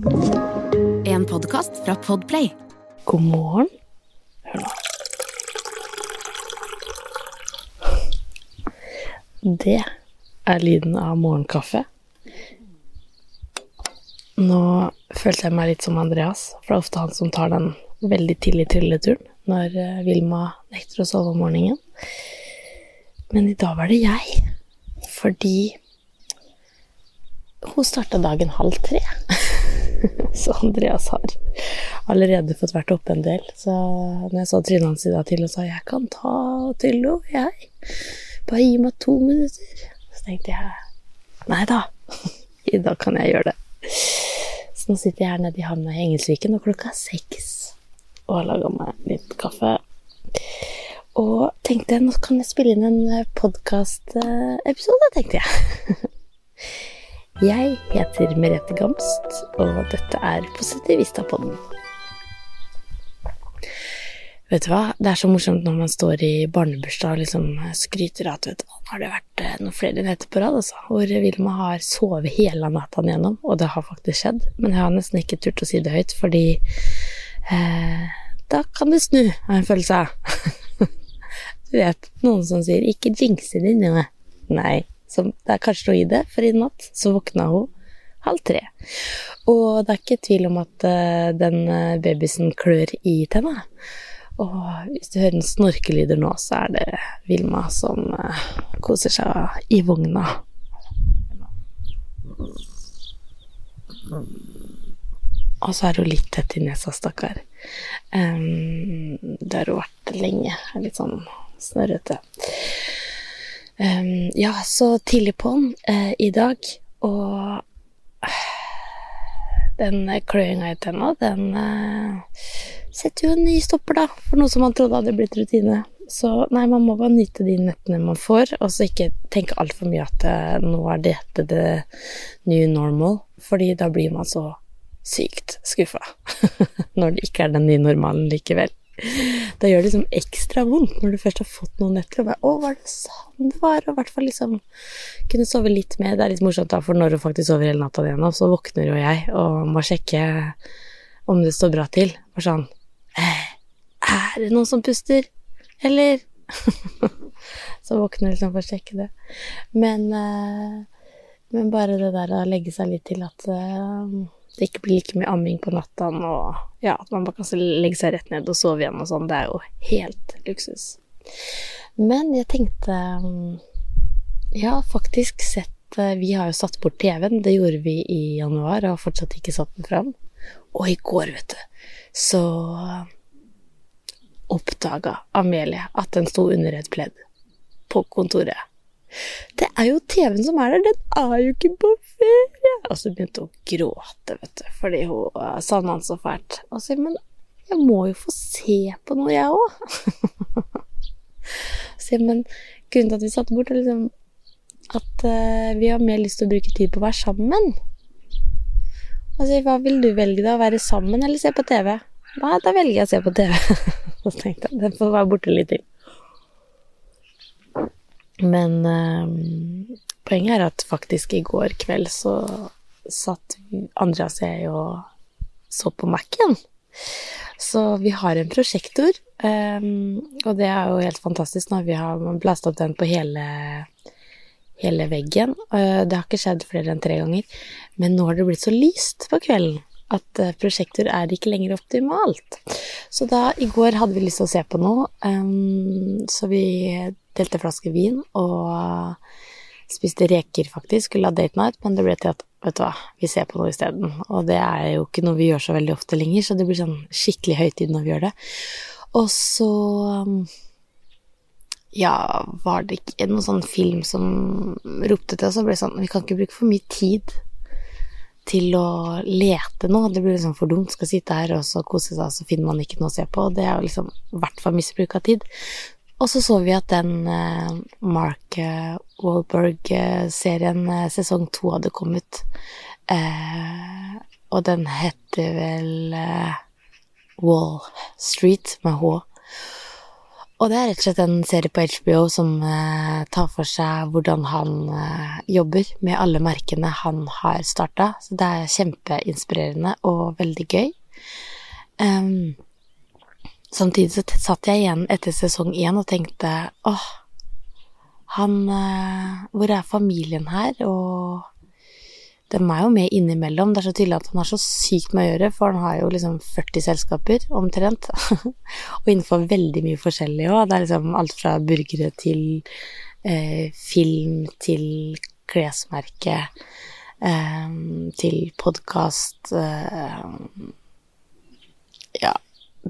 En podkast fra Podplay. God morgen. Hør nå. Det er lyden av morgenkaffe. Nå følte jeg meg litt som Andreas, for det er ofte han som tar den veldig tidlig trilleturen når eh, Vilma nekter å sove om morgenen. Men i dag var det jeg, fordi hun starta dagen halv tre. Så Andreas har allerede fått vært oppe en del. Så når jeg så trynet hans i dag til og sa 'jeg kan ta Tyllo, jeg', bare gi meg to minutter, så tenkte jeg nei da, i dag kan jeg gjøre det. Så nå sitter jeg her nede i havna i Engelsviken, og klokka er seks, og har laga meg litt kaffe. Og tenkte nå kan jeg spille inn en podkastepisode, tenkte jeg. Jeg heter Merete Gamst, og dette er Positivista-podden. Vet du hva, det er så morsomt når man står i barnebursdag og liksom skryter av at vet du nå har det vært eh, noen flere netter på rad, altså, hvor Vilma har sovet hele natta igjennom, og det har faktisk skjedd, men jeg har nesten ikke turt å si det høyt, fordi eh, da kan det snu, har jeg en følelse av. du vet, noen som sier 'ikke jinx det meg'. Nei, så det er kanskje noe i det, for i natt så våkna hun halv tre. Og det er ikke tvil om at uh, den babysen klør i tenna. Og hvis du hører den snorkelyder nå, så er det Vilma som uh, koser seg i vogna. Og så er hun litt tett i nesa, stakkar. Um, det har hun vært lenge. Litt sånn snørrete. Um, ja, så tidlig på'n uh, i dag, og uh, den kløinga i tenna, den uh, setter jo en ny stopper, da, for noe som man trodde hadde blitt rutine. Så nei, man må bare nyte de nettene man får, og så ikke tenke altfor mye at nå er dette the new normal, fordi da blir man så sykt skuffa når det ikke er den nye normalen likevel. Da gjør det liksom ekstra vondt når du først har fått noen netter og bare 'Å, var det sånn det var?' Og i hvert fall liksom kunne sove litt mer. Det er litt morsomt, da, for når du faktisk sover hele natta igjen, så våkner jo jeg og må sjekke om det står bra til. Og sånn Er det noen som puster? Eller? så våkner liksom for å sjekke det. Men, men bare det der å legge seg litt til at det ikke blir like mye amming på natta, og ja, at man bare kan legge seg rett ned og sove igjen og sånn, det er jo helt luksus. Men jeg tenkte Jeg har faktisk sett Vi har jo satt bort TV-en, det gjorde vi i januar, og har fortsatt ikke satt den fram. Og i går, vet du, så oppdaga Amelie at den sto under et pledd på kontoret. Det er jo TV-en som er der, den er jo ikke på ferie! Og så begynte hun å gråte, vet du, fordi hun uh, savna han så fælt. Og så men jeg må jo få se på noe, jeg òg. sier men grunnen til at vi satte bort, er liksom at uh, vi har mer lyst til å bruke tid på å være sammen. Og sier hva vil du velge, da? Å være sammen eller se på TV? Nei, da velger jeg å se på TV. så tenkte jeg, den får være borte litt til. Men øh, poenget er at faktisk i går kveld så satt Andreas og jeg og så på Mac-en. Så vi har en prosjektor, um, og det er jo helt fantastisk når vi har blasta opp den på hele, hele veggen. Uh, det har ikke skjedd flere enn tre ganger, men nå har det blitt så lyst på kvelden at prosjektor er ikke lenger optimalt. Så da, i går hadde vi lyst til å se på noe, um, så vi delte flaske vin og spiste reker, faktisk. Skulle ha date night, men det ble til at vet du hva, vi ser på noe isteden. Og det er jo ikke noe vi gjør så veldig ofte lenger, så det blir sånn skikkelig høytid når vi gjør det. Og så ja, var det ikke noen sånn film som ropte til oss og ble sånn Vi kan ikke bruke for mye tid til å lete nå. Det blir liksom for dumt. Skal sitte her og så kose seg, så finner man ikke noe å se på. Det er jo liksom i hvert fall misbruk av tid. Og så så vi at den uh, Mark Wahlberg-serien uh, sesong to hadde kommet. og den heter vel Wall Street med H. Og det er rett og slett en serie på HBO som eh, tar for seg hvordan han eh, jobber med alle merkene han har starta. Så det er kjempeinspirerende og veldig gøy. Um, samtidig så satt jeg igjen etter sesong én og tenkte åh, han eh, Hvor er familien her? Og de er jo med innimellom. Det er så tydelig at han har så sykt med å gjøre, for han har jo liksom 40 selskaper, omtrent. og innenfor veldig mye forskjellig òg. Det er liksom alt fra burgere til eh, film til klesmerke eh, til podkast eh, Ja,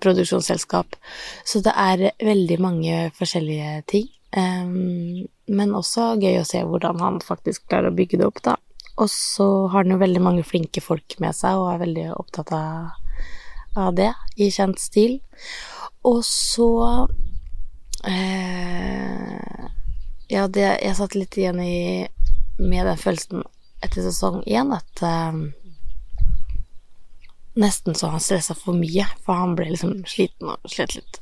produksjonsselskap. Så det er veldig mange forskjellige ting. Um, men også gøy å se hvordan han faktisk klarer å bygge det opp, da. Og så har han jo veldig mange flinke folk med seg, og er veldig opptatt av, av det, i kjent stil. Og så eh, Ja, det Jeg satt litt igjen i med den følelsen etter sesong én at eh, nesten så han stressa for mye, for han ble liksom sliten og slet litt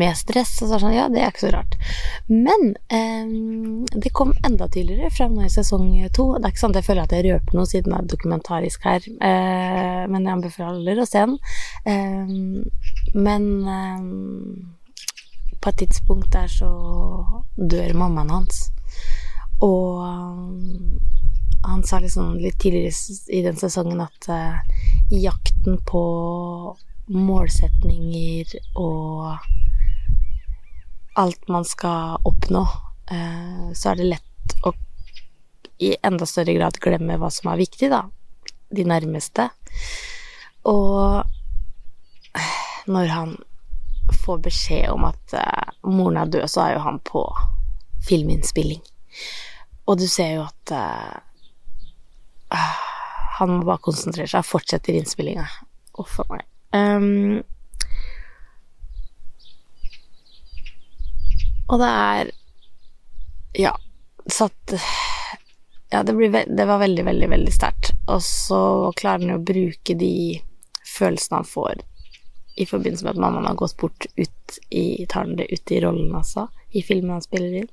med stress. Og så er det sånn, ja, det er ikke så rart. Men eh, det kom enda tydeligere fram nå i sesong to. Det er ikke sant jeg føler at jeg røper noe siden det er dokumentarisk her, eh, men jeg anbefaler å se den. Eh, men på et tidspunkt der så dør mammaen hans. Og han sa liksom litt tidligere i den sesongen at uh, jakten på målsetninger og alt man skal oppnå, uh, så er det lett å i enda større grad glemme hva som er viktig, da. De nærmeste. Og når han får beskjed om at uh, moren er død, så er jo han på filminnspilling. Og du ser jo at han må bare konsentrere seg og fortsetter innspillinga. Uff a meg. Um, og det er Ja, satt Ja, det, ble, det var veldig, veldig, veldig sterkt. Og så klarer han å bruke de følelsene han får i forbindelse med at mammaen har gått bort ut i Tar ut i rollen, altså, i filmen han spiller inn.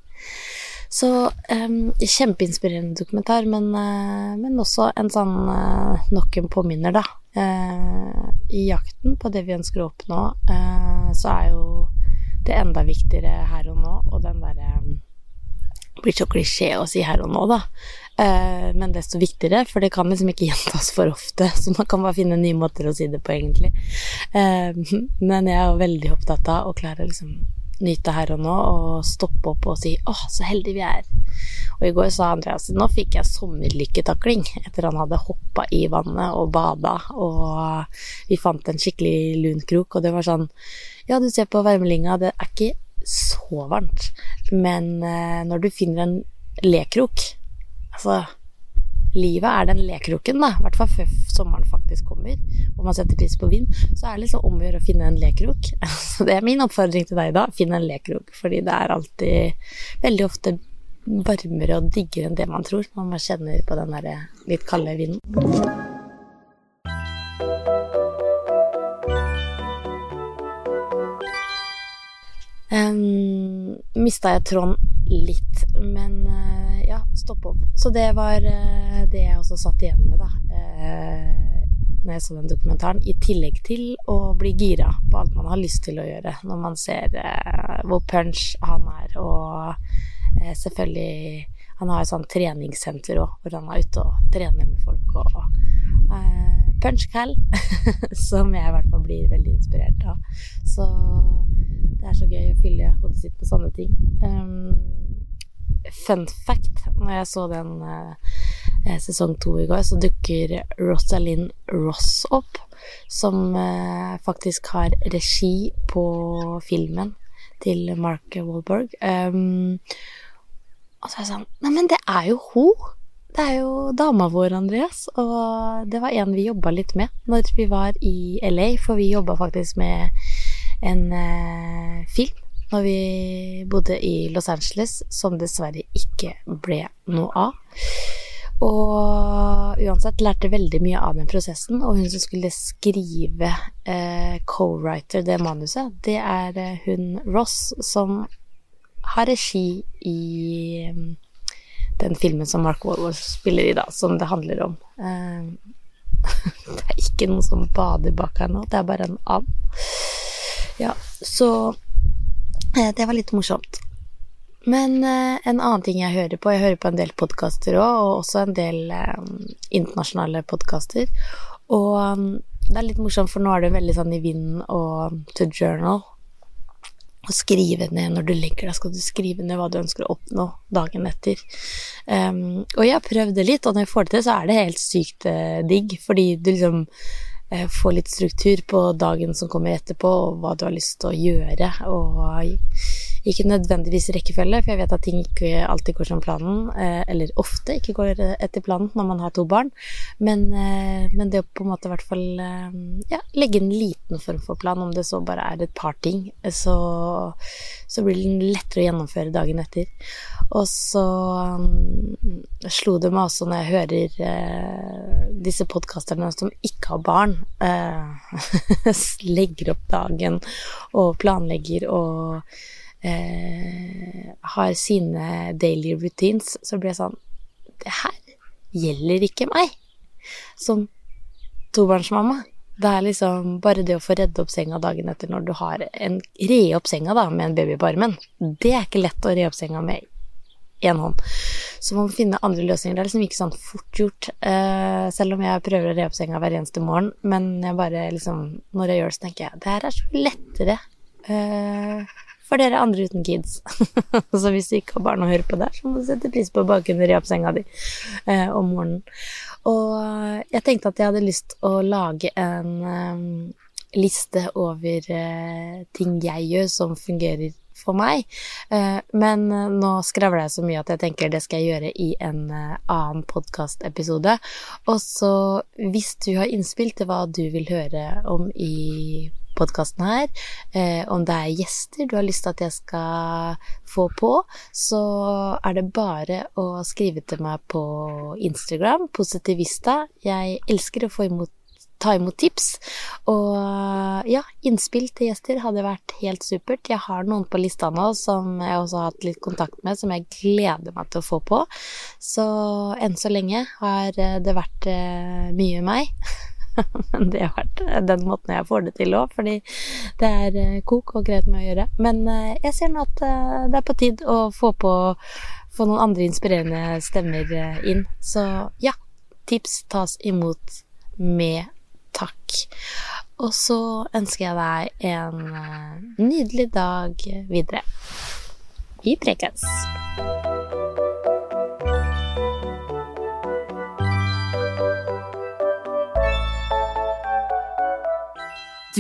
Så um, kjempeinspirerende dokumentar, men, uh, men, også en sånn uh, nok en påminner, da. Uh, I jakten på det vi ønsker å oppnå, så er jo det enda viktigere her og nå, og den derre um, blir så klisjé å si her og nå, da. men desto viktigere, for det kan liksom ikke gjentas for ofte, så man kan bare finne nye måter å si det på, egentlig. men jeg er jo veldig opptatt av å klare liksom nyte her og nå og stoppe opp og si 'Å, så heldige vi er'. Og i går sa Andreas nå fikk jeg sommerlykketakling etter han hadde hoppa i vannet og bada, og vi fant en skikkelig lun krok, og det var sånn Ja, du ser på værmeldinga, det er ikke så varmt, men eh, når du finner en lekrok Altså livet er den lekroken, da. I hvert fall før sommeren faktisk kommer, og man setter pris på vind. Så er det liksom om å gjøre å finne en lekrok. Så det er min oppfordring til deg da. Finn en lekrok, fordi det er alltid veldig ofte varmere og diggere enn det man tror når man kjenner på den der litt kalde vinden. Um, mista jeg tråden litt, men uh, stoppe opp. Så det var uh, det jeg også satt igjen med, da, uh, når jeg så den dokumentaren. I tillegg til å bli gira på alt man har lyst til å gjøre når man ser hvor punch han er, og selvfølgelig Han har et sånt treningssenter òg, hvor han er ute og trener med folk og punch cal, som jeg i hvert fall blir veldig inspirert av. Så det er så gøy å fylle hodet sitt med sånne ting. Um, fun fact, når jeg så den eh, sesong to i går, så dukker Rosalind Ross opp, som eh, faktisk har regi på filmen til Mark Walberg. Um, og så er jeg sånn Neimen, det er jo hun! Det er jo dama vår, Andreas, og det var en vi jobba litt med når vi var i LA, for vi jobba faktisk med en eh, film når vi bodde i Los Angeles, som dessverre ikke ble noe av. Og uansett lærte veldig mye av den prosessen, og hun som skulle skrive eh, co-writer det manuset, det er eh, hun Ross, som har regi i mm, den filmen som Mark Wahlberg spiller i, da, som det handler om. Eh, det er ikke noen som bader bak her nå, det er bare en and. Ja, så det var litt morsomt. Men eh, en annen ting jeg hører på Jeg hører på en del podkaster òg, og også en del eh, internasjonale podkaster. Og um, det er litt morsomt, for nå er det veldig sånn i vinden og to journal. Å skrive ned når du legger deg, skal du skrive ned hva du ønsker å oppnå dagen etter. Um, og jeg har prøvd det litt, og når jeg får det til, så er det helt sykt digg, fordi du liksom uh, får litt struktur på dagen som kommer etterpå, og hva du har lyst til å gjøre, og ikke nødvendigvis rekkefølge, for jeg vet at ting ikke alltid går som planen, eh, eller ofte ikke går etter planen når man har to barn, men, eh, men det å på en måte i hvert fall eh, ja, legge en liten form for plan, om det så bare er et par ting, så, så blir det lettere å gjennomføre dagen etter. Og så um, slo det meg også når jeg hører uh, disse podkasterne som ikke har barn, uh, legger opp dagen og planlegger og eh, har sine daily routines, så blir jeg sånn Det her gjelder ikke meg som tobarnsmamma. Det er liksom bare det å få redde opp senga dagen etter når du har en Re opp senga da, med en baby på armen. Det er ikke lett å re opp senga med én hånd. Så man må finne andre løsninger. Det er liksom ikke sånn fort gjort. Uh, selv om jeg prøver å re opp senga hver eneste morgen. Men jeg bare liksom Når jeg gjør det, så tenker jeg det her er så lettere. Uh, for dere andre uten kids. så hvis du ikke har barn å høre på der, så må du sette pris på bakgrunnen i kunne re opp senga di eh, om morgenen. Og jeg tenkte at jeg hadde lyst å lage en um, liste over uh, ting jeg gjør som fungerer for meg. Uh, men uh, nå skravler jeg så mye at jeg tenker det skal jeg gjøre i en annen podkastepisode. Og så hvis du har innspill til hva du vil høre om i podkasten her. Eh, om det er gjester du har lyst til at jeg skal få på, så er det bare å skrive til meg på Instagram, Positivista. Jeg elsker å få imot ta imot tips. Og ja, innspill til gjester hadde vært helt supert. Jeg har noen på lista nå som jeg også har hatt litt kontakt med, som jeg gleder meg til å få på. Så enn så lenge har det vært eh, mye meg. Men det har vært den måten jeg får det til òg, fordi det er eh, kok og greit med å gjøre. Men eh, jeg ser nå at eh, det er på tid å få på få noen andre inspirerende stemmer inn. Så ja, tips tas imot med takk. Og så ønsker jeg deg en nydelig dag videre. Vi prekes.